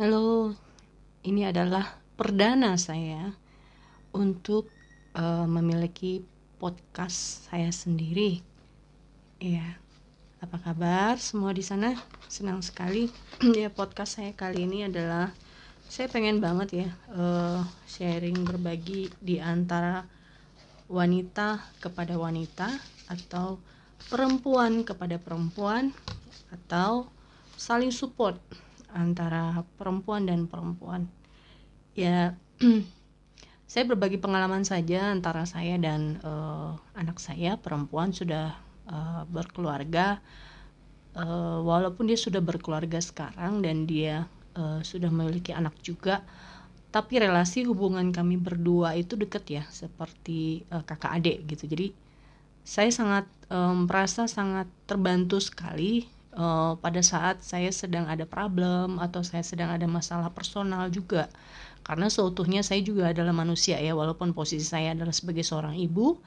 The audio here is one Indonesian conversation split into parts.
Halo, ini adalah perdana saya untuk uh, memiliki podcast saya sendiri. Iya, apa kabar semua di sana? Senang sekali. ya podcast saya kali ini adalah saya pengen banget ya uh, sharing berbagi di antara wanita kepada wanita atau perempuan kepada perempuan atau saling support antara perempuan dan perempuan. Ya, saya berbagi pengalaman saja antara saya dan uh, anak saya perempuan sudah uh, berkeluarga. Uh, walaupun dia sudah berkeluarga sekarang dan dia uh, sudah memiliki anak juga, tapi relasi hubungan kami berdua itu dekat ya, seperti uh, kakak adik gitu. Jadi saya sangat um, merasa sangat terbantu sekali uh, pada saat saya sedang ada problem atau saya sedang ada masalah personal juga. Karena seutuhnya saya juga adalah manusia ya walaupun posisi saya adalah sebagai seorang ibu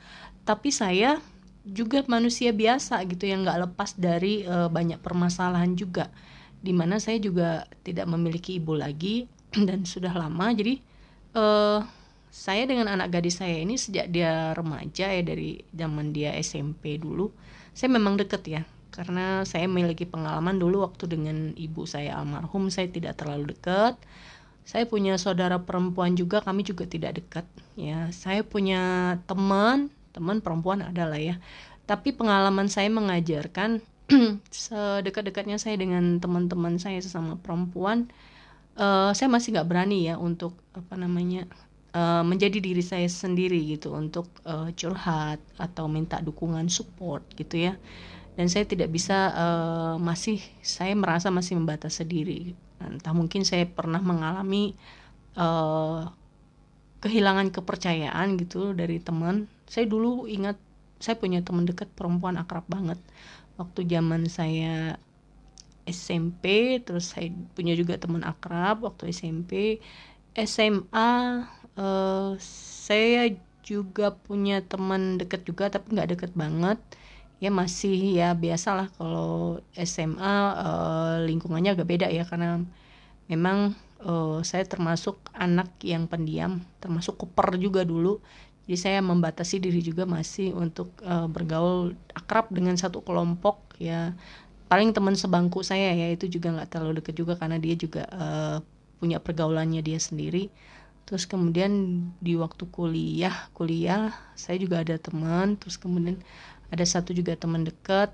tapi saya juga manusia biasa gitu yang nggak lepas dari uh, banyak permasalahan juga di mana saya juga tidak memiliki ibu lagi dan sudah lama. Jadi uh, saya dengan anak gadis saya ini sejak dia remaja ya dari zaman dia SMP dulu saya memang deket ya karena saya memiliki pengalaman dulu waktu dengan ibu saya almarhum saya tidak terlalu dekat. Saya punya saudara perempuan juga kami juga tidak dekat ya. Saya punya teman teman perempuan adalah ya. Tapi pengalaman saya mengajarkan sedekat-dekatnya saya dengan teman-teman saya sesama perempuan uh, saya masih nggak berani ya untuk apa namanya uh, menjadi diri saya sendiri gitu untuk uh, curhat atau minta dukungan support gitu ya dan saya tidak bisa uh, masih saya merasa masih membatas sendiri entah mungkin saya pernah mengalami uh, kehilangan kepercayaan gitu dari teman. Saya dulu ingat saya punya teman dekat perempuan akrab banget. Waktu zaman saya SMP terus saya punya juga teman akrab waktu SMP SMA uh, eh, saya juga punya teman dekat juga tapi nggak deket banget ya masih ya biasalah kalau SMA uh, eh, lingkungannya agak beda ya karena memang uh, saya termasuk anak yang pendiam termasuk kuper juga dulu. Jadi saya membatasi diri juga masih untuk uh, bergaul akrab dengan satu kelompok ya. Paling teman sebangku saya ya itu juga nggak terlalu deket juga karena dia juga uh, punya pergaulannya dia sendiri. Terus kemudian di waktu kuliah kuliah saya juga ada teman terus kemudian ada satu juga teman dekat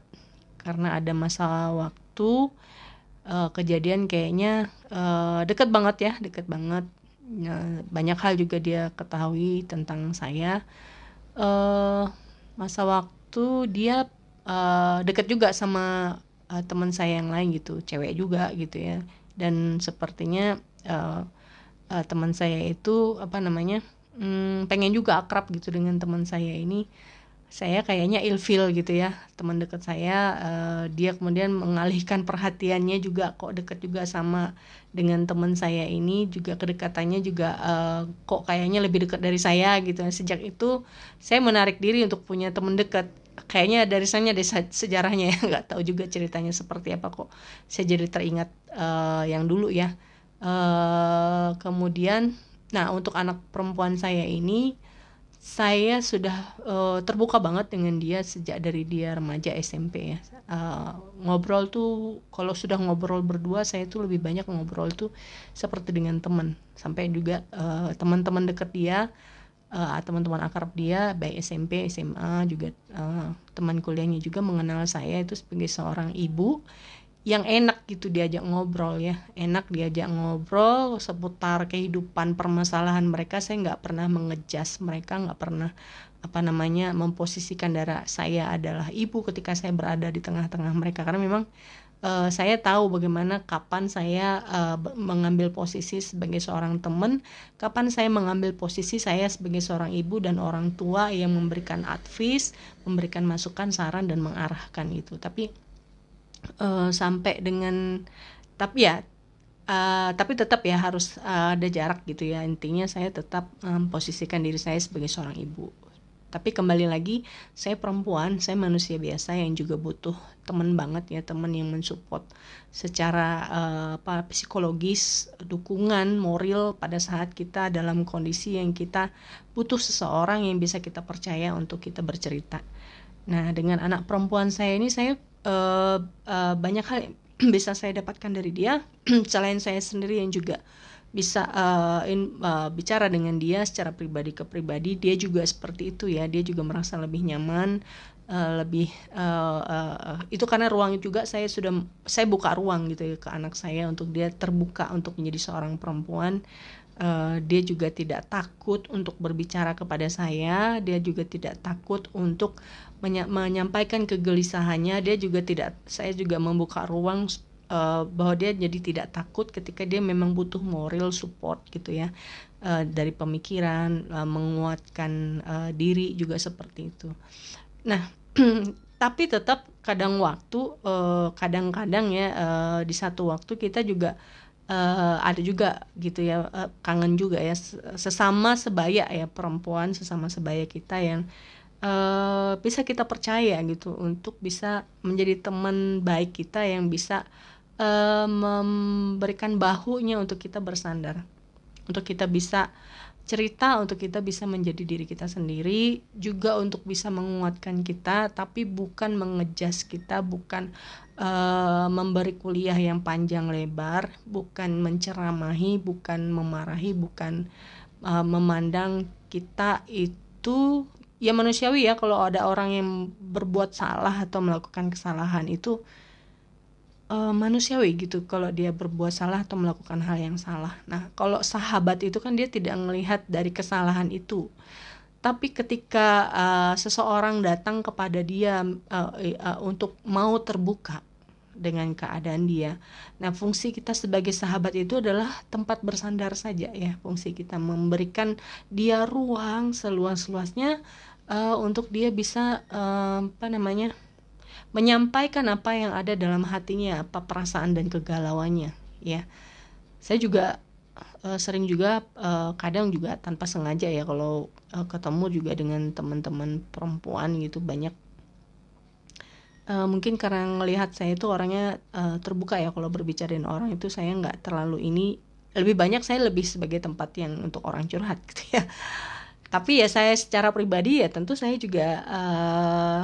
karena ada masalah waktu uh, kejadian kayaknya uh, dekat banget ya dekat banget. Uh, banyak hal juga dia ketahui tentang saya. Uh, masa waktu dia uh, dekat juga sama uh, teman saya yang lain gitu cewek juga gitu ya. Dan sepertinya uh, uh, teman saya itu apa namanya um, pengen juga akrab gitu dengan teman saya ini saya kayaknya ilfil gitu ya teman dekat saya uh, dia kemudian mengalihkan perhatiannya juga kok dekat juga sama dengan teman saya ini juga kedekatannya juga uh, kok kayaknya lebih dekat dari saya gitu. Sejak itu saya menarik diri untuk punya teman dekat. Kayaknya dari sana dari sejarahnya ya nggak tahu juga ceritanya seperti apa kok. Saya jadi teringat uh, yang dulu ya. Uh, kemudian nah untuk anak perempuan saya ini saya sudah uh, terbuka banget dengan dia sejak dari dia remaja SMP ya. Uh, ngobrol tuh kalau sudah ngobrol berdua saya tuh lebih banyak ngobrol tuh seperti dengan teman. Sampai juga uh, teman-teman deket dia uh, teman-teman akrab dia baik SMP SMA juga uh, teman kuliahnya juga mengenal saya itu sebagai seorang ibu yang enak gitu diajak ngobrol ya. Enak diajak ngobrol seputar kehidupan permasalahan mereka. Saya nggak pernah mengejas mereka nggak pernah apa namanya memposisikan darah saya adalah ibu ketika saya berada di tengah-tengah mereka. Karena memang uh, saya tahu bagaimana kapan saya uh, mengambil posisi sebagai seorang teman, kapan saya mengambil posisi saya sebagai seorang ibu dan orang tua yang memberikan advice, memberikan masukan, saran dan mengarahkan itu. Tapi uh, sampai dengan tapi ya uh, tapi tetap ya harus uh, ada jarak gitu ya. Intinya saya tetap um, diri saya sebagai seorang ibu. Tapi kembali lagi saya perempuan saya manusia biasa yang juga butuh teman banget ya teman yang mensupport secara uh, apa psikologis dukungan moral pada saat kita dalam kondisi yang kita butuh seseorang yang bisa kita percaya untuk kita bercerita. Nah dengan anak perempuan saya ini saya uh, banyak hal bisa saya dapatkan dari dia. Selain saya sendiri yang juga bisa uh, in, uh, bicara dengan dia secara pribadi ke pribadi dia juga seperti itu ya. Dia juga merasa lebih nyaman uh, lebih uh, uh, itu karena ruang juga saya sudah saya buka ruang gitu ya ke anak saya untuk dia terbuka untuk menjadi seorang perempuan. Uh, dia juga tidak takut untuk berbicara kepada saya. Dia juga tidak takut untuk menyampaikan kegelisahannya dia juga tidak saya juga membuka ruang uh, bahwa dia jadi tidak takut ketika dia memang butuh moral support gitu ya uh, dari pemikiran uh, menguatkan uh, diri juga seperti itu. Nah tapi tetap kadang waktu kadang-kadang uh, ya uh, di satu waktu kita juga uh, ada juga gitu ya uh, kangen juga ya sesama sebaya ya perempuan sesama sebaya kita yang uh, bisa kita percaya gitu untuk bisa menjadi teman baik kita yang bisa uh, memberikan bahunya untuk kita bersandar. Untuk kita bisa cerita untuk kita bisa menjadi diri kita sendiri juga untuk bisa menguatkan kita tapi bukan mengejas kita bukan uh, memberi kuliah yang panjang lebar bukan menceramahi bukan memarahi bukan uh, memandang kita itu ya manusiawi ya kalau ada orang yang berbuat salah atau melakukan kesalahan itu uh, manusiawi gitu kalau dia berbuat salah atau melakukan hal yang salah. Nah, kalau sahabat itu kan dia tidak melihat dari kesalahan itu. Tapi ketika uh, seseorang datang kepada dia uh, uh, untuk mau terbuka dengan keadaan dia. Nah, fungsi kita sebagai sahabat itu adalah tempat bersandar saja ya. Fungsi kita memberikan dia ruang seluas-luasnya uh, untuk dia bisa uh, apa namanya? menyampaikan apa yang ada dalam hatinya, apa perasaan dan kegalauannya, ya. Saya juga uh, sering juga uh, kadang juga tanpa sengaja ya kalau uh, ketemu juga dengan teman-teman perempuan gitu banyak uh, mungkin karena melihat saya itu orangnya uh, terbuka ya kalau berbicara dengan orang itu saya nggak terlalu ini lebih banyak saya lebih sebagai tempat yang untuk orang curhat gitu ya tapi ya saya secara pribadi ya tentu saya juga uh,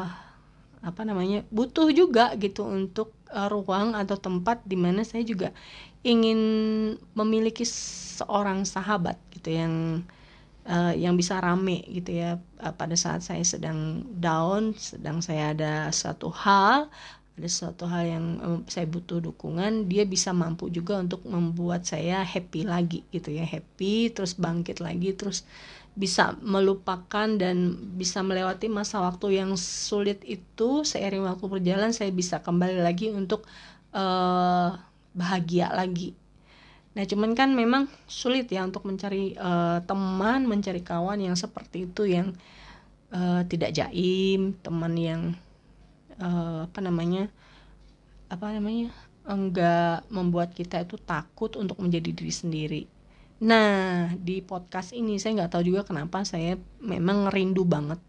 apa namanya butuh juga gitu untuk uh, ruang atau tempat di mana saya juga ingin memiliki seorang sahabat gitu yang uh, yang bisa rame gitu ya. Uh, pada saat saya sedang down sedang saya ada satu hal ada suatu hal yang um, saya butuh dukungan dia bisa mampu juga untuk membuat saya happy lagi gitu ya. Happy terus bangkit lagi terus bisa melupakan dan bisa melewati masa waktu yang sulit itu seiring waktu berjalan saya bisa kembali lagi untuk uh, bahagia lagi. Nah cuman kan memang sulit ya untuk mencari uh, teman, mencari kawan yang seperti itu yang uh, tidak jaim, teman yang uh, apa namanya apa namanya enggak membuat kita itu takut untuk menjadi diri sendiri Nah, di podcast ini saya nggak tahu juga kenapa saya memang rindu banget,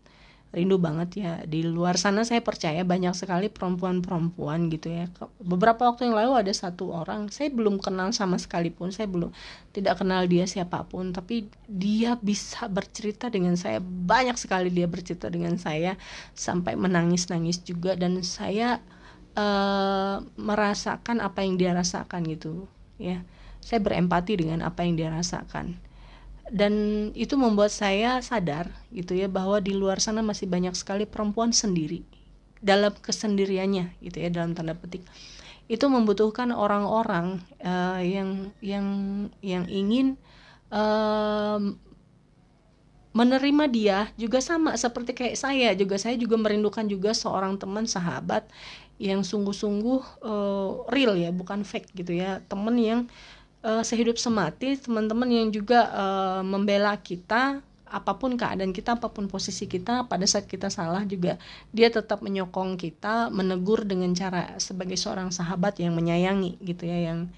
rindu banget ya. Di luar sana saya percaya banyak sekali perempuan-perempuan gitu ya. Beberapa waktu yang lalu ada satu orang, saya belum kenal sama sekalipun, saya belum tidak kenal dia siapa pun, tapi dia bisa bercerita dengan saya banyak sekali dia bercerita dengan saya sampai menangis-nangis juga dan saya uh, merasakan apa yang dia rasakan gitu ya saya berempati dengan apa yang dia rasakan. Dan itu membuat saya sadar gitu ya bahwa di luar sana masih banyak sekali perempuan sendiri dalam kesendiriannya gitu ya dalam tanda petik. Itu membutuhkan orang-orang uh, yang yang yang ingin uh, menerima dia juga sama seperti kayak saya juga. Saya juga merindukan juga seorang teman sahabat yang sungguh-sungguh uh, real ya bukan fake gitu ya. Teman yang sehidup semati teman-teman yang juga uh, membela kita apa pun keadaan kita apa pun posisi kita pada saat kita salah juga dia tetap menyokong kita menegur dengan cara sebagai seorang sahabat yang menyayangi gitu ya yang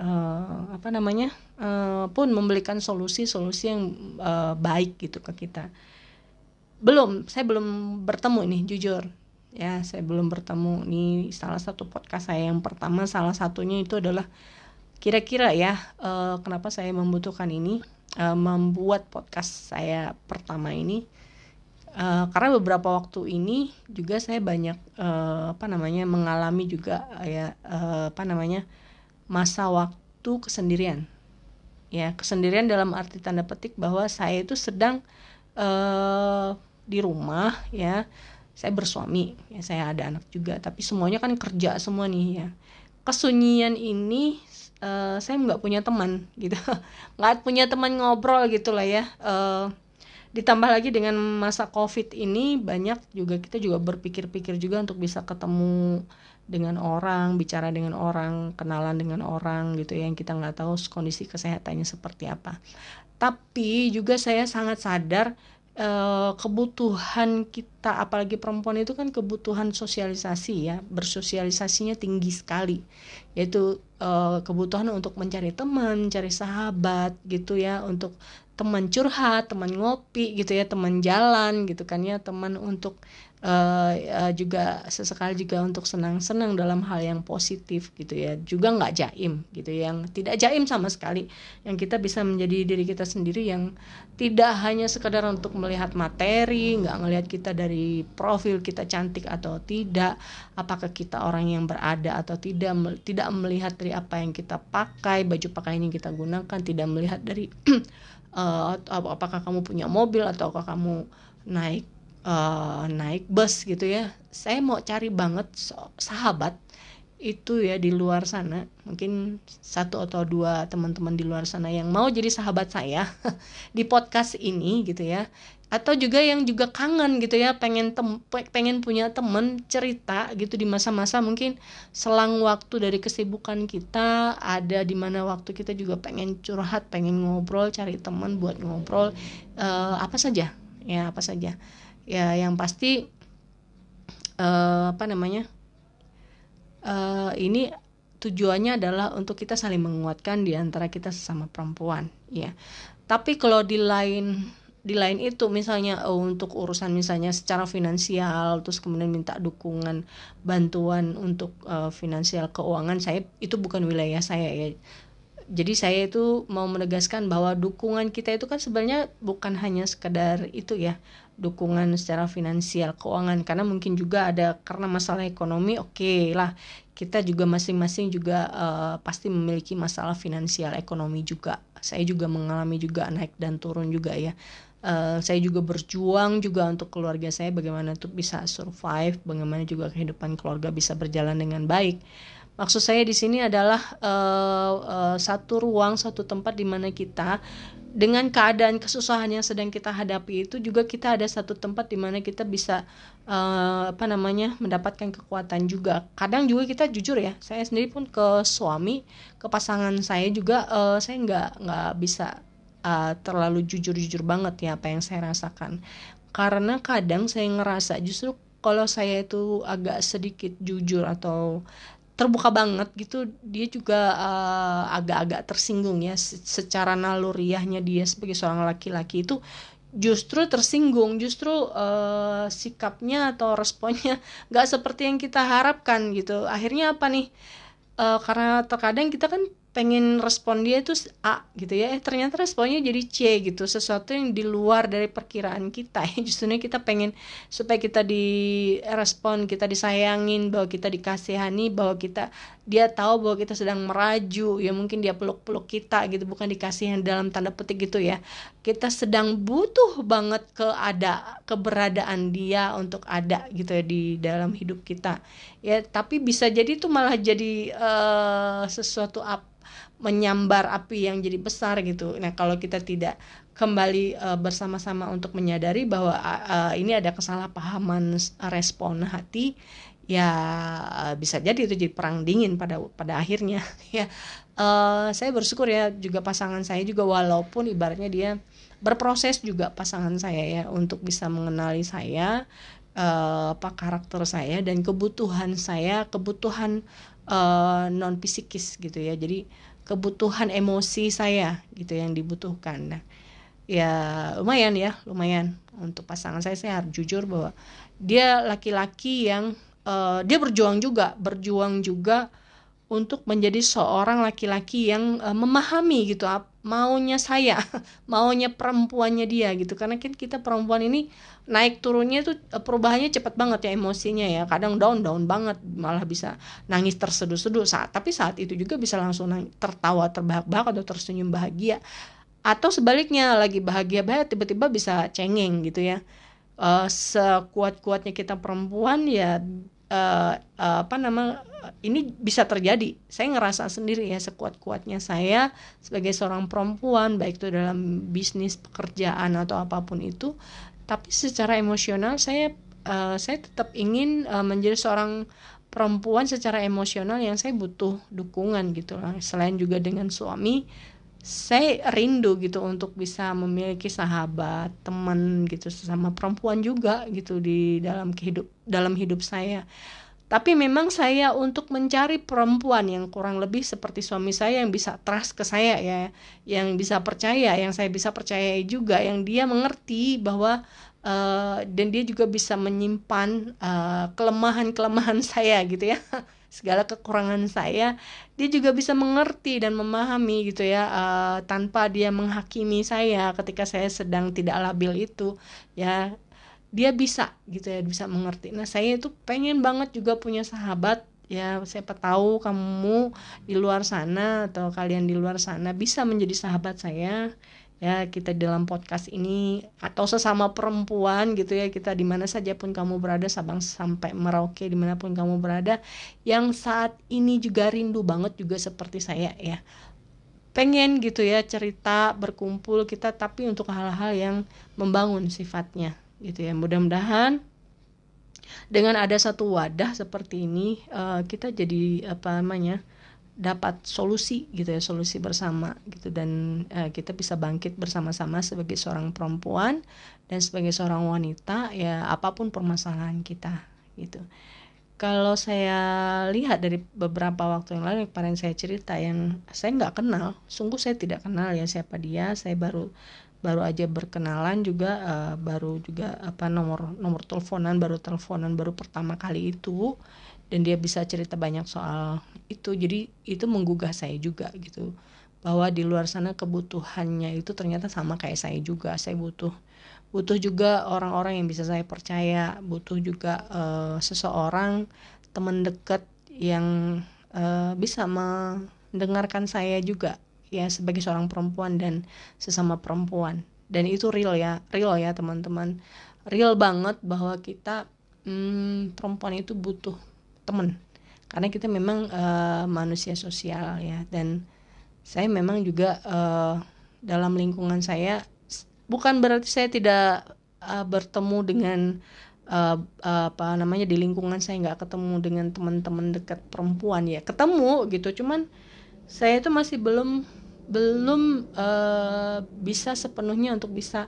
uh, apa namanya uh, pun memberikan solusi-solusi yang uh, baik gitu ke kita. Belum saya belum bertemu nih jujur. Ya saya belum bertemu. Nih salah satu podcast saya yang pertama salah satunya itu adalah kira-kira ya uh, kenapa saya membutuhkan ini uh, membuat podcast saya pertama ini? Uh, karena beberapa waktu ini juga saya banyak uh, apa namanya mengalami juga uh, ya uh, apa namanya masa waktu kesendirian. Ya kesendirian dalam arti tanda petik bahwa saya itu sedang uh, di rumah ya. Saya bersuami ya saya ada anak juga tapi semuanya kan kerja semua nih ya. Kesunyian ini uh, saya nggak punya teman gitu. Nggak punya teman ngobrol gitulah ya. Uh, ditambah lagi dengan masa covid ini banyak juga kita juga berpikir-pikir juga untuk bisa ketemu dengan orang bicara dengan orang kenalan dengan orang gitu ya yang kita nggak tahu kondisi kesehatannya seperti apa. Tapi juga saya sangat sadar Eh, kebutuhan kita apalagi perempuan itu kan kebutuhan sosialisasi ya bersosialisasinya tinggi sekali. Yaitu uh, kebutuhan untuk mencari teman mencari sahabat gitu ya untuk teman curhat teman ngopi gitu ya teman jalan gitu kan ya teman untuk uh, uh, juga sesekali juga untuk senang-senang dalam hal yang positif gitu ya. Juga nggak jaim gitu yang tidak jaim sama sekali. Yang kita bisa menjadi diri kita sendiri yang tidak hanya sekedar untuk melihat materi nggak ngelihat kita dari profil kita cantik atau tidak apakah kita orang yang berada atau tidak tidak melihat dari apa yang kita pakai baju pakaian yang kita gunakan tidak melihat dari uh, apakah kamu punya mobil ataukah kamu naik uh, naik bus gitu ya. Saya mau cari banget sahabat itu ya di luar sana. Mungkin satu atau dua teman-teman di luar sana yang mau jadi sahabat saya di podcast ini gitu ya. Atau juga yang juga kangen gitu ya pengen tem pengen punya temen cerita gitu di masa-masa mungkin selang waktu dari kesibukan kita ada di mana waktu kita juga pengen curhat pengen ngobrol cari temen buat ngobrol uh, apa saja? Ya apa saja ya yang pasti uh, apa namanya uh, ini tujuannya adalah untuk kita saling menguatkan di antara kita sesama perempuan ya. Tapi kalau di lain di lain itu misalnya uh, untuk urusan misalnya secara finansial terus kemudian minta dukungan bantuan untuk uh, finansial keuangan saya itu bukan wilayah saya ya. Jadi saya itu mau menegaskan bahwa dukungan kita itu kan sebenarnya bukan hanya sekedar itu ya dukungan secara finansial keuangan. Karena mungkin juga ada karena masalah ekonomi oke okay lah. Kita juga masing-masing juga uh, pasti memiliki masalah finansial ekonomi juga. Saya juga mengalami juga naik dan turun juga ya. Uh, saya juga berjuang juga untuk keluarga saya bagaimana untuk bisa survive bagaimana juga kehidupan keluarga bisa berjalan dengan baik. Maksud saya di sini adalah uh, uh, satu ruang satu tempat di mana kita dengan keadaan kesusahan yang sedang kita hadapi itu juga kita ada satu tempat di mana kita bisa uh, apa namanya mendapatkan kekuatan juga. Kadang juga kita jujur ya saya sendiri pun ke suami ke pasangan saya juga uh, saya nggak nggak bisa uh, terlalu jujur-jujur banget ya apa yang saya rasakan. Karena kadang saya ngerasa justru kalau saya itu agak sedikit jujur atau terbuka banget gitu. Dia juga uh, agak-agak tersinggung ya secara naluriahnya dia sebagai seorang laki-laki itu justru tersinggung justru uh, sikapnya atau responnya nggak seperti yang kita harapkan gitu. Akhirnya apa nih? Uh, karena terkadang kita kan pengen respon dia itu A gitu ya. Eh ternyata responnya jadi C gitu. Sesuatu yang di luar dari perkiraan kita. Ya justru kita pengen supaya kita direspon kita disayangin bahwa kita dikasihani bahwa kita dia tahu bahwa kita sedang meraju. Ya mungkin dia peluk-peluk kita gitu bukan dikasihin dalam tanda petik gitu ya. Kita sedang butuh banget ke ada keberadaan dia untuk ada gitu ya di dalam hidup kita. Ya tapi bisa jadi itu malah jadi uh, sesuatu apa menyambar api yang jadi besar gitu. Nah, kalau kita tidak kembali uh, bersama-sama untuk menyadari bahwa uh, ini ada kesalahpahaman respon hati, ya bisa jadi itu jadi perang dingin pada pada akhirnya ya. Uh, saya bersyukur ya juga pasangan saya juga walaupun ibaratnya dia berproses juga pasangan saya ya untuk bisa mengenali saya uh, apa karakter saya dan kebutuhan saya, kebutuhan uh, non psikis gitu ya. Jadi kebutuhan emosi saya gitu yang dibutuhkan. Nah ya lumayan ya lumayan. Untuk pasangan saya saya harus jujur bahwa dia laki-laki yang uh, dia berjuang juga berjuang juga untuk menjadi seorang laki-laki yang uh, memahami gitu maunya saya, maunya perempuannya dia gitu. Karena kan kita perempuan ini naik turunnya tuh eh, perubahannya cepat banget ya emosinya ya. Kadang down down banget, malah bisa nangis terseduh-seduh saat tapi saat itu juga bisa langsung nangis, tertawa terbahak-bahak atau tersenyum bahagia. Atau sebaliknya lagi bahagia banget tiba-tiba bisa cengeng gitu ya. Uh, sekuat-kuatnya kita perempuan ya uh, uh, apa nama ini bisa terjadi. Saya ngerasa sendiri ya sekuat-kuatnya saya sebagai seorang perempuan baik itu dalam bisnis, pekerjaan atau apa pun itu, tapi secara emosional saya uh, saya tetap ingin uh, menjadi seorang perempuan secara emosional yang saya butuh dukungan gitu. Selain juga dengan suami, saya rindu gitu untuk bisa memiliki sahabat, teman gitu sama perempuan juga gitu di dalam kehidup dalam hidup saya. Tapi memang saya untuk mencari perempuan yang kurang lebih seperti suami saya yang bisa trust ke saya ya, yang bisa percaya, yang saya bisa percayai juga, yang dia mengerti bahwa uh, dan dia juga bisa menyimpan uh, kelemahan-kelemahan saya gitu ya segala kekurangan saya dia juga bisa mengerti dan memahami gitu ya uh, tanpa dia menghakimi saya ketika saya sedang tidak labil itu ya. Dia bisa gitu ya bisa mengerti. Nah saya itu pengen banget juga punya sahabat ya. Siapa tahu kamu di luar sana atau kalian di luar sana bisa menjadi sahabat saya ya kita dalam podcast ini atau sesama perempuan gitu ya kita di mana saja pun kamu berada Sabang sampai Merauke di mana pun kamu berada yang saat ini juga rindu banget juga seperti saya ya. Pengen gitu ya cerita berkumpul kita tapi untuk hal-hal yang membangun sifatnya gitu ya. Mudah-mudahan dengan ada satu wadah seperti ini uh, kita jadi apa namanya dapat solusi gitu ya solusi bersama gitu. Dan uh, kita bisa bangkit bersama-sama sebagai seorang perempuan dan sebagai seorang wanita ya apa pun permasalahan kita gitu. Kalau saya lihat dari beberapa waktu yang lalu kemarin saya cerita yang saya nggak kenal sungguh saya tidak kenal ya siapa dia. Saya baru baru aja berkenalan juga uh, baru juga apa nomor nomor teleponan baru teleponan baru pertama kali itu dan dia bisa cerita banyak soal itu. Jadi itu menggugah saya juga gitu. Bahwa di luar sana kebutuhannya itu ternyata sama kayak saya juga. Saya butuh butuh juga orang-orang yang bisa saya percaya. Butuh juga uh, seseorang teman dekat yang uh, bisa mendengarkan saya juga ya sebagai seorang perempuan dan sesama perempuan. Dan itu real ya. Real ya teman-teman. Real banget bahwa kita hmm, perempuan itu butuh teman. Karena kita memang uh, manusia sosial ya. Dan saya memang juga uh, dalam lingkungan saya bukan berarti saya tidak uh, bertemu dengan uh, uh, apa namanya di lingkungan saya nggak ketemu dengan teman-teman dekat perempuan ya. Ketemu gitu cuman saya itu masih belum belum uh, bisa sepenuhnya untuk bisa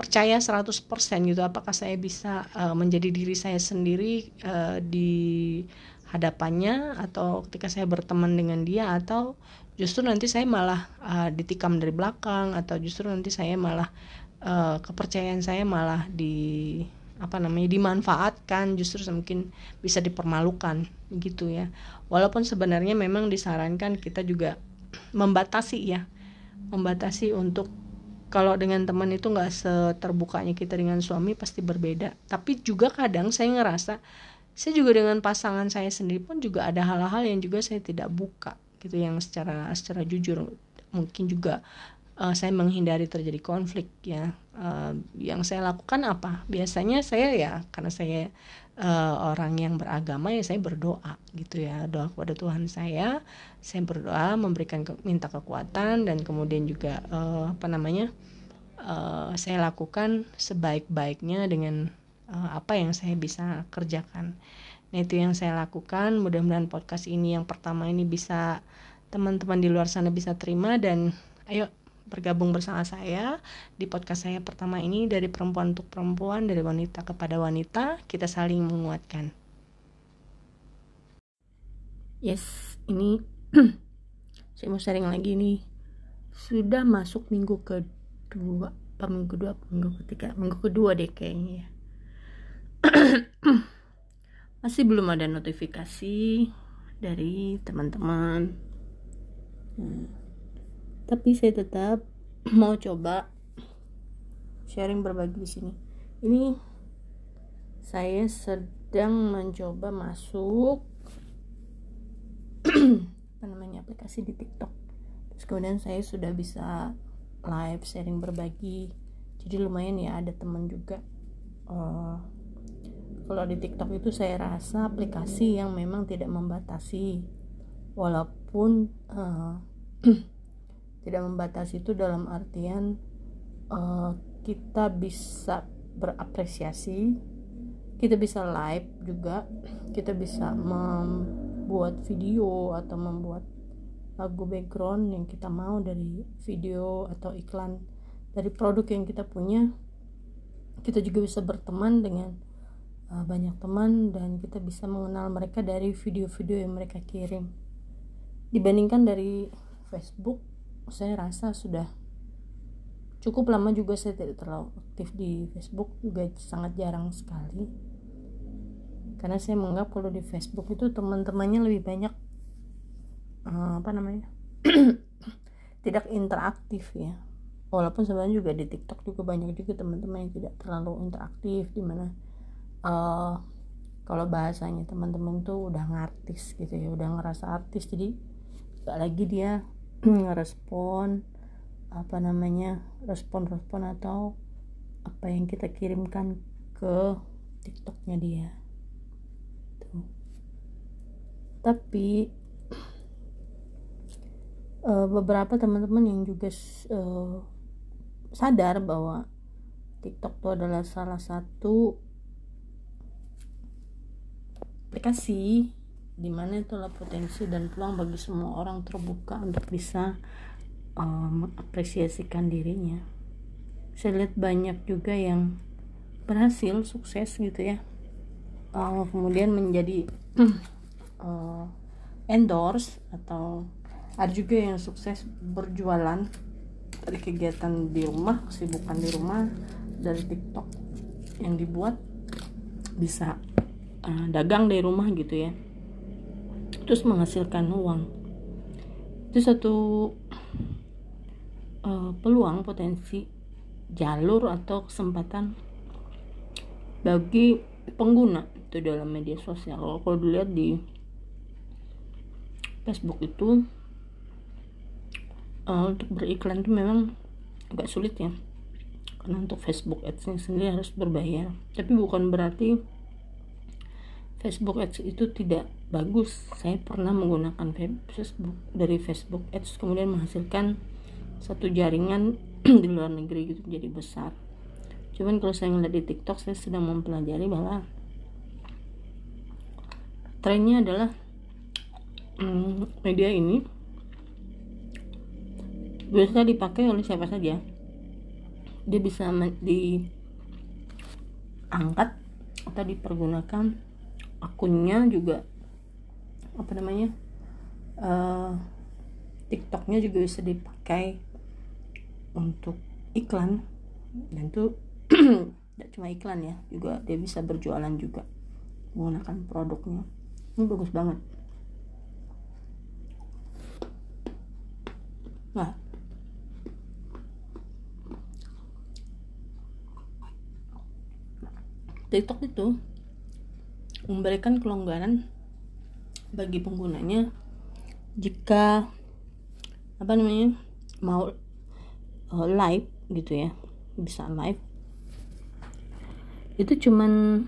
percaya 100% gitu. Apakah saya bisa uh, menjadi diri saya sendiri uh, di hadapannya atau ketika saya berteman dengan dia atau justru nanti saya malah uh, ditikam dari belakang atau justru nanti saya malah uh, kepercayaan saya malah di apa namanya dimanfaatkan justru mungkin bisa dipermalukan gitu ya. Walaupun sebenarnya memang disarankan kita juga membatasi ya membatasi untuk kalau dengan teman itu nggak seterbukanya kita dengan suami pasti berbeda. Tapi juga kadang saya ngerasa saya juga dengan pasangan saya sendiri pun juga ada hal-hal yang juga saya tidak buka gitu yang secara secara jujur. Mungkin juga uh, saya menghindari terjadi konflik ya. Uh, yang saya lakukan apa? Biasanya saya ya karena saya uh, orang yang beragama ya saya berdoa gitu ya doa kepada Tuhan saya. Saya berdoa memberikan ke, minta kekuatan dan kemudian juga uh, apa namanya uh, saya lakukan sebaik-baiknya dengan uh, apa yang saya bisa kerjakan. Nah itu yang saya lakukan. Mudah-mudahan podcast ini yang pertama ini bisa teman-teman di luar sana bisa terima dan ayo bergabung bersama saya di podcast saya pertama ini dari perempuan untuk perempuan dari wanita kepada wanita kita saling menguatkan. Yes ini saya mau sharing lagi nih. Sudah masuk minggu kedua apa minggu kedua minggu ketiga minggu kedua deh kayaknya ya. Masih belum ada notifikasi dari teman-teman. Hmm. Tapi saya tetap mau coba sharing berbagi di sini. Ini saya sedang mencoba masuk apa namanya aplikasi di TikTok. Terus kemudian saya sudah bisa live sharing berbagi. Jadi lumayan ya ada teman juga. Uh, kalau di TikTok itu saya rasa aplikasi yang memang tidak membatasi. Walaupun uh, tidak membatasi itu dalam artian uh, kita bisa berapresiasi kita bisa live juga kita bisa membuat video atau membuat lagu background yang kita mau dari video atau iklan dari produk yang kita punya. Kita juga bisa berteman dengan uh, banyak teman dan kita bisa mengenal mereka dari video-video yang mereka kirim. Dibandingkan dari Facebook saya rasa sudah cukup lama juga saya tidak terlalu aktif di Facebook juga sangat jarang sekali. Karena saya menganggap kalau di Facebook itu teman-temannya lebih banyak uh, apa namanya? Tidak interaktif ya. Walaupun sebenarnya juga di TikTok juga banyak juga teman-teman yang tidak terlalu interaktif di mana uh, kalau bahasanya teman-teman tuh udah ngartis gitu ya udah ngerasa artis. Jadi gak lagi dia ngerespon apa namanya respon-respon atau apa yang kita kirimkan ke tiktoknya dia. Tuh. Tapi uh, beberapa teman-teman yang juga uh, sadar bahwa tiktok itu adalah salah satu aplikasi di mana itulah potensi dan peluang bagi semua orang terbuka untuk bisa uh, mengapresiasikan dirinya. Saya lihat banyak juga yang berhasil sukses gitu ya. Uh, kemudian menjadi uh, endorse atau ada juga yang sukses berjualan dari kegiatan di rumah kesibukan di rumah dari TikTok yang dibuat bisa uh, dagang dari rumah gitu ya terus menghasilkan uang. Itu satu uh, peluang potensi jalur atau kesempatan bagi pengguna itu dalam media sosial. Kalau dilihat di Facebook itu uh, untuk beriklan itu memang agak sulit ya. Karena untuk Facebook Ads sendiri harus berbayar. Tapi bukan berarti Facebook Ads itu tidak bagus saya pernah menggunakan Facebook dari Facebook Ads kemudian menghasilkan satu jaringan di luar negeri gitu jadi besar. Cuman kalau saya ngeliat di TikTok saya sedang mempelajari bahwa trennya adalah hmm, media ini biasa dipakai oleh siapa saja. Dia bisa diangkat atau dipergunakan akunnya juga apa namanya uh, TikToknya juga bisa dipakai untuk iklan. Dan itu tidak cuma iklan ya juga dia bisa berjualan juga menggunakan produknya. Ini bagus banget. Nah TikTok itu memberikan kelonggaran bagi penggunanya jika apa namanya mau uh, live gitu ya bisa live. Itu cuman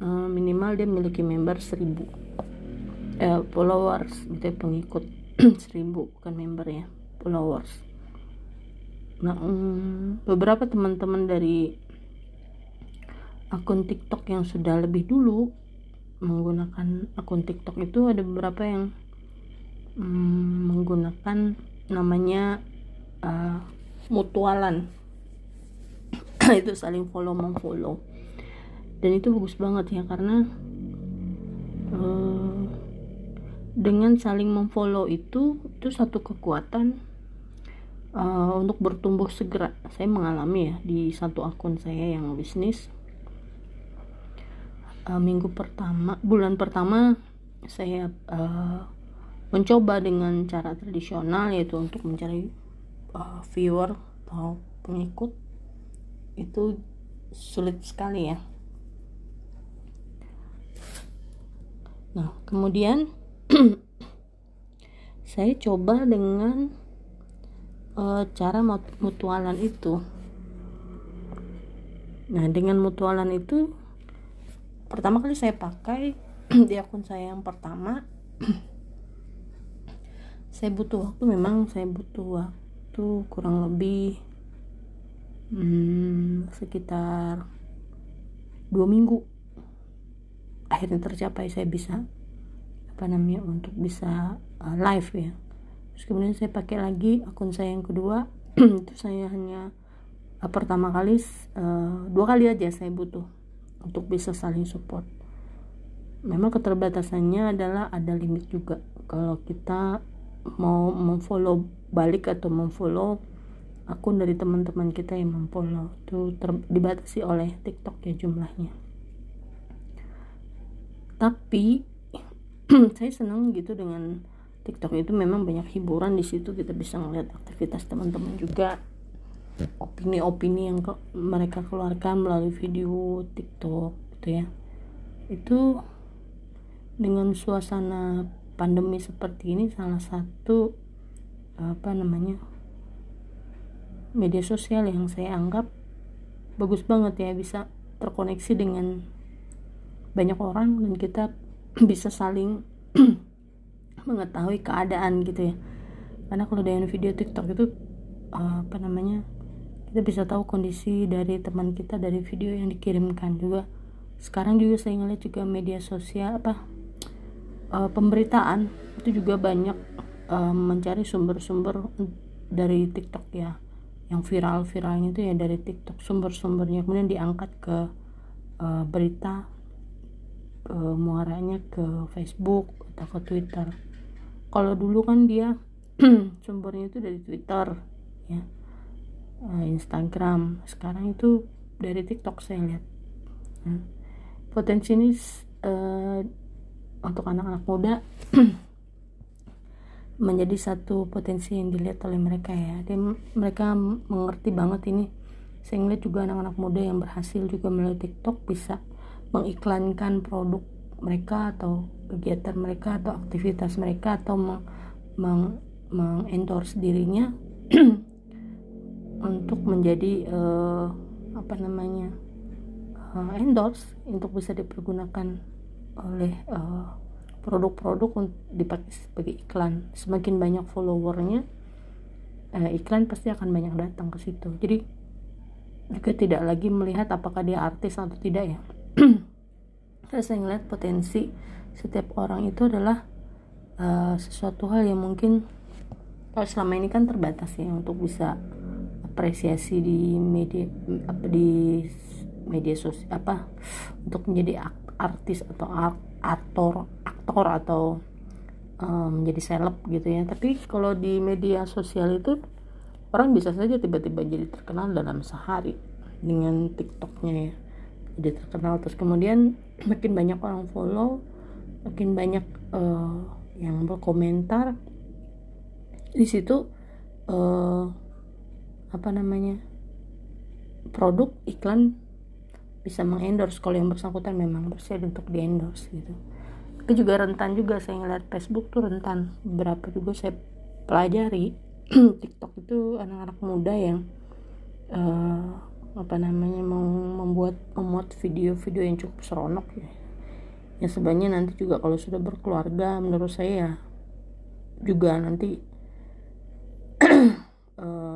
uh, minimal dia memiliki member 1000 eh, followers gitu ya, pengikut 1000 bukan member ya followers. Nah um, beberapa teman-teman dari akun TikTok yang sudah lebih dulu menggunakan akun TikTok itu ada beberapa yang um, menggunakan namanya uh, mutualan. Itu saling follow memfollow. Dan itu bagus banget ya karena uh, dengan saling memfollow itu itu satu kekuatan uh, untuk bertumbuh segera. Saya mengalami ya di satu akun saya yang bisnis uh, minggu pertama bulan pertama saya uh, mencoba dengan cara tradisional yaitu untuk mencari uh, viewer atau pengikut. Itu sulit sekali ya. Nah kemudian saya coba dengan uh, cara mutualan itu. Nah dengan mutualan itu pertama kali saya pakai di akun saya yang pertama saya butuh waktu memang saya butuh waktu kurang lebih hmm, sekitar dua minggu akhirnya tercapai saya bisa apa namanya untuk bisa uh, live ya. Terus kemudian saya pakai lagi akun saya yang kedua itu saya hanya uh, pertama kali uh, dua kali aja saya butuh untuk bisa saling support. Memang keterbatasannya adalah ada limit juga. Kalau kita mau memfollow balik atau memfollow akun dari teman-teman kita yang memfollow itu dibatasi oleh TikTok ya jumlahnya. Tapi saya senang gitu dengan TikTok itu memang banyak hiburan di situ kita bisa melihat aktivitas teman-teman juga opini-opini yang ke, mereka keluarkan melalui video TikTok gitu ya. Itu dengan suasana pandemi seperti ini salah satu apa namanya media sosial yang saya anggap bagus banget ya bisa terkoneksi dengan banyak orang dan kita bisa saling mengetahui keadaan gitu ya. Karena kalau dengan video TikTok itu apa namanya kita bisa tahu kondisi dari teman kita dari video yang dikirimkan juga. Sekarang juga saya ngeliat juga media sosial apa uh, pemberitaan itu juga banyak uh, mencari sumber-sumber dari TikTok ya. Yang viral-viralnya itu ya dari TikTok sumber-sumbernya. Kemudian diangkat ke uh, berita muaranya ke Facebook atau ke Twitter. Kalau dulu kan dia sumbernya itu dari Twitter ya uh, Instagram. Sekarang itu dari TikTok saya lihat. Ya. potensi ini uh, untuk anak-anak muda menjadi satu potensi yang dilihat oleh mereka ya. Dan mereka mengerti banget ini. Saya ngeliat juga anak-anak muda yang berhasil juga melalui TikTok bisa mengiklankan produk mereka atau kegiatan mereka atau aktivitas mereka atau meng, meng, mengendorse dirinya untuk menjadi uh, apa namanya uh, endorse untuk bisa dipergunakan oleh uh, produk-produk dipakai sebagai iklan. Semakin banyak followernya eh, iklan pasti akan banyak datang ke situ. Jadi juga tidak lagi melihat apakah dia artis atau tidak ya. Saya ngeliat potensi setiap orang itu adalah uh, sesuatu hal yang mungkin kalau selama ini kan terbatas ya untuk bisa apresiasi di media apa di media sosial apa untuk menjadi artis atau aktor aktor atau um, menjadi seleb gitu ya. Tapi kalau di media sosial itu orang bisa saja tiba-tiba jadi terkenal dalam sehari dengan tiktoknya ya. Jadi terkenal. Terus kemudian makin banyak orang follow makin banyak uh, yang berkomentar di situ uh, apa namanya produk iklan bisa mengendorse. Kalau yang bersangkutan memang bersedia untuk diendorse gitu. Tapi juga rentan juga saya ngeliat Facebook tuh rentan. Berapa juga saya pelajari. TikTok itu anak-anak muda yang uh, apa namanya mau membuat memuat video-video yang cukup seronok ya. Yang sebenarnya nanti juga kalau sudah berkeluarga menurut saya ya juga nanti uh,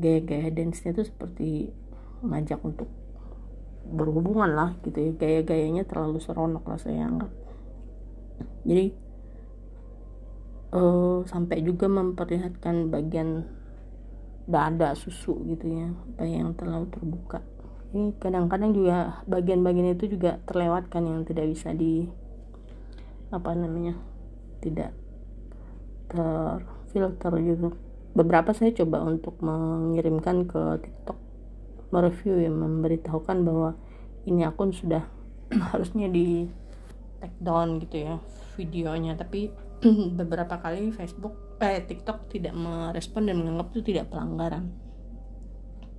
gaya-gaya dance-nya itu seperti ngajak untuk berhubungan lah gitu ya. Gaya-gayanya terlalu seronok lah saya anggap. Jadi uh, sampai juga memperlihatkan bagian dada susu gitu ya apa yang terlalu terbuka. Ini kadang-kadang juga bagian-bagian itu juga terlewatkan yang tidak bisa di apa namanya tidak terfilter gitu beberapa saya coba untuk mengirimkan ke TikTok mereview yang memberitahukan bahwa ini akun sudah harusnya di take down gitu ya videonya. Tapi beberapa kali Facebook eh TikTok tidak merespon dan menganggap itu tidak pelanggaran.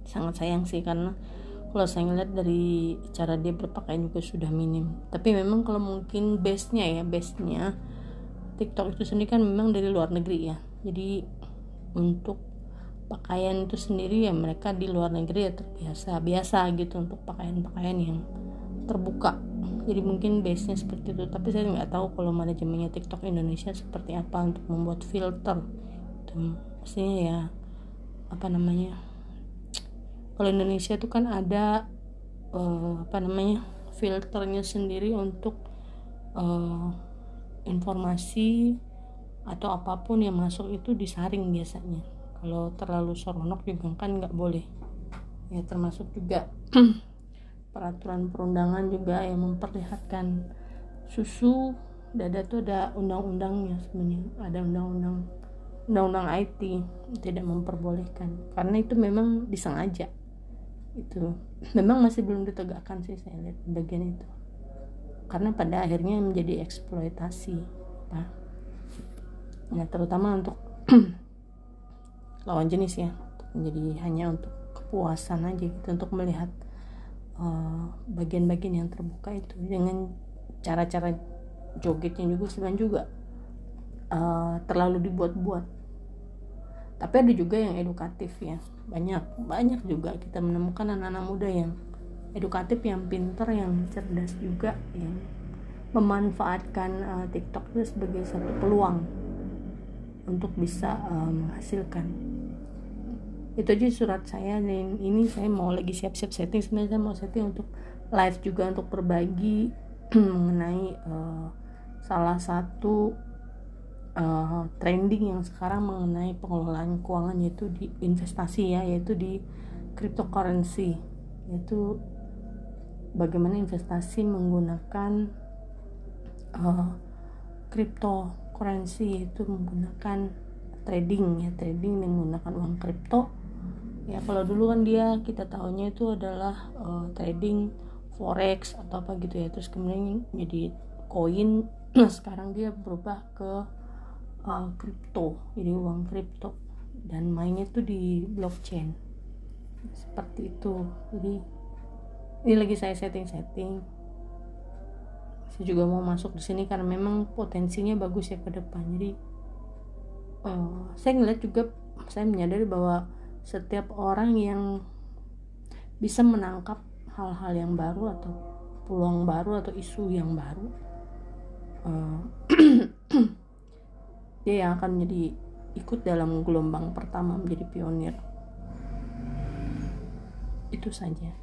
Sangat sayang sih karena kalau saya ngeliat dari cara dia berpakaian juga sudah minim. Tapi memang kalau mungkin base nya ya base nya TikTok itu sendiri kan memang dari luar negeri ya. Jadi untuk pakaian itu sendiri ya mereka di luar negeri ya terbiasa biasa gitu untuk pakaian-pakaian yang terbuka. Jadi mungkin base nya seperti itu. Tapi saya nggak tahu kalau manajemennya TikTok Indonesia seperti apa untuk membuat filter. Itu maksudnya ya apa namanya kalau Indonesia itu kan ada uh, apa namanya filternya sendiri untuk uh, informasi atau apa pun yang masuk itu disaring biasanya. Kalau terlalu seronok juga kan nggak boleh. Ya termasuk juga peraturan perundangan juga yang memperlihatkan susu dada tuh ada undang-undangnya sebenarnya. Ada undang-undang undang-undang IT tidak memperbolehkan. Karena itu memang disengaja. Itu memang masih belum ditegakkan sih saya lihat bagian itu. Karena pada akhirnya menjadi eksploitasi pak ya terutama untuk lawan jenis ya. Jadi hanya untuk kepuasan aja gitu untuk melihat eh, bagian-bagian uh, yang terbuka itu. Dengan cara-cara jogetnya juga sebenarnya juga uh, terlalu dibuat-buat. Tapi ada juga yang edukatif ya. Banyak banyak juga kita menemukan anak-anak muda yang edukatif yang pinter yang cerdas juga yang memanfaatkan uh, TikTok itu sebagai satu peluang untuk bisa uh, menghasilkan. Itu aja surat saya dan ini saya mau lagi siap-siap setting. Sebenarnya saya mau setting untuk live juga untuk berbagi mengenai uh, salah satu uh, trending yang sekarang mengenai pengelolaan keuangan yaitu di investasi ya yaitu di cryptocurrency. Yaitu bagaimana investasi menggunakan uh, cryptocurrency itu menggunakan trading ya trading menggunakan uang kripto. Ya kalau dulu kan dia kita tahunya itu adalah uh, trading forex atau apa gitu ya. Terus kemudian jadi koin sekarang dia berubah ke kripto. Uh, jadi uang kripto. Dan mainnya tuh di blockchain. Seperti itu. Jadi ini lagi saya setting-setting juga mau masuk di sini karena memang potensinya bagus ya ke depan. Jadi uh, saya ngeliat juga saya menyadari bahwa setiap orang yang bisa menangkap hal-hal yang baru atau peluang baru atau isu yang baru uh, dia yang akan menjadi ikut dalam gelombang pertama menjadi pionir. Itu saja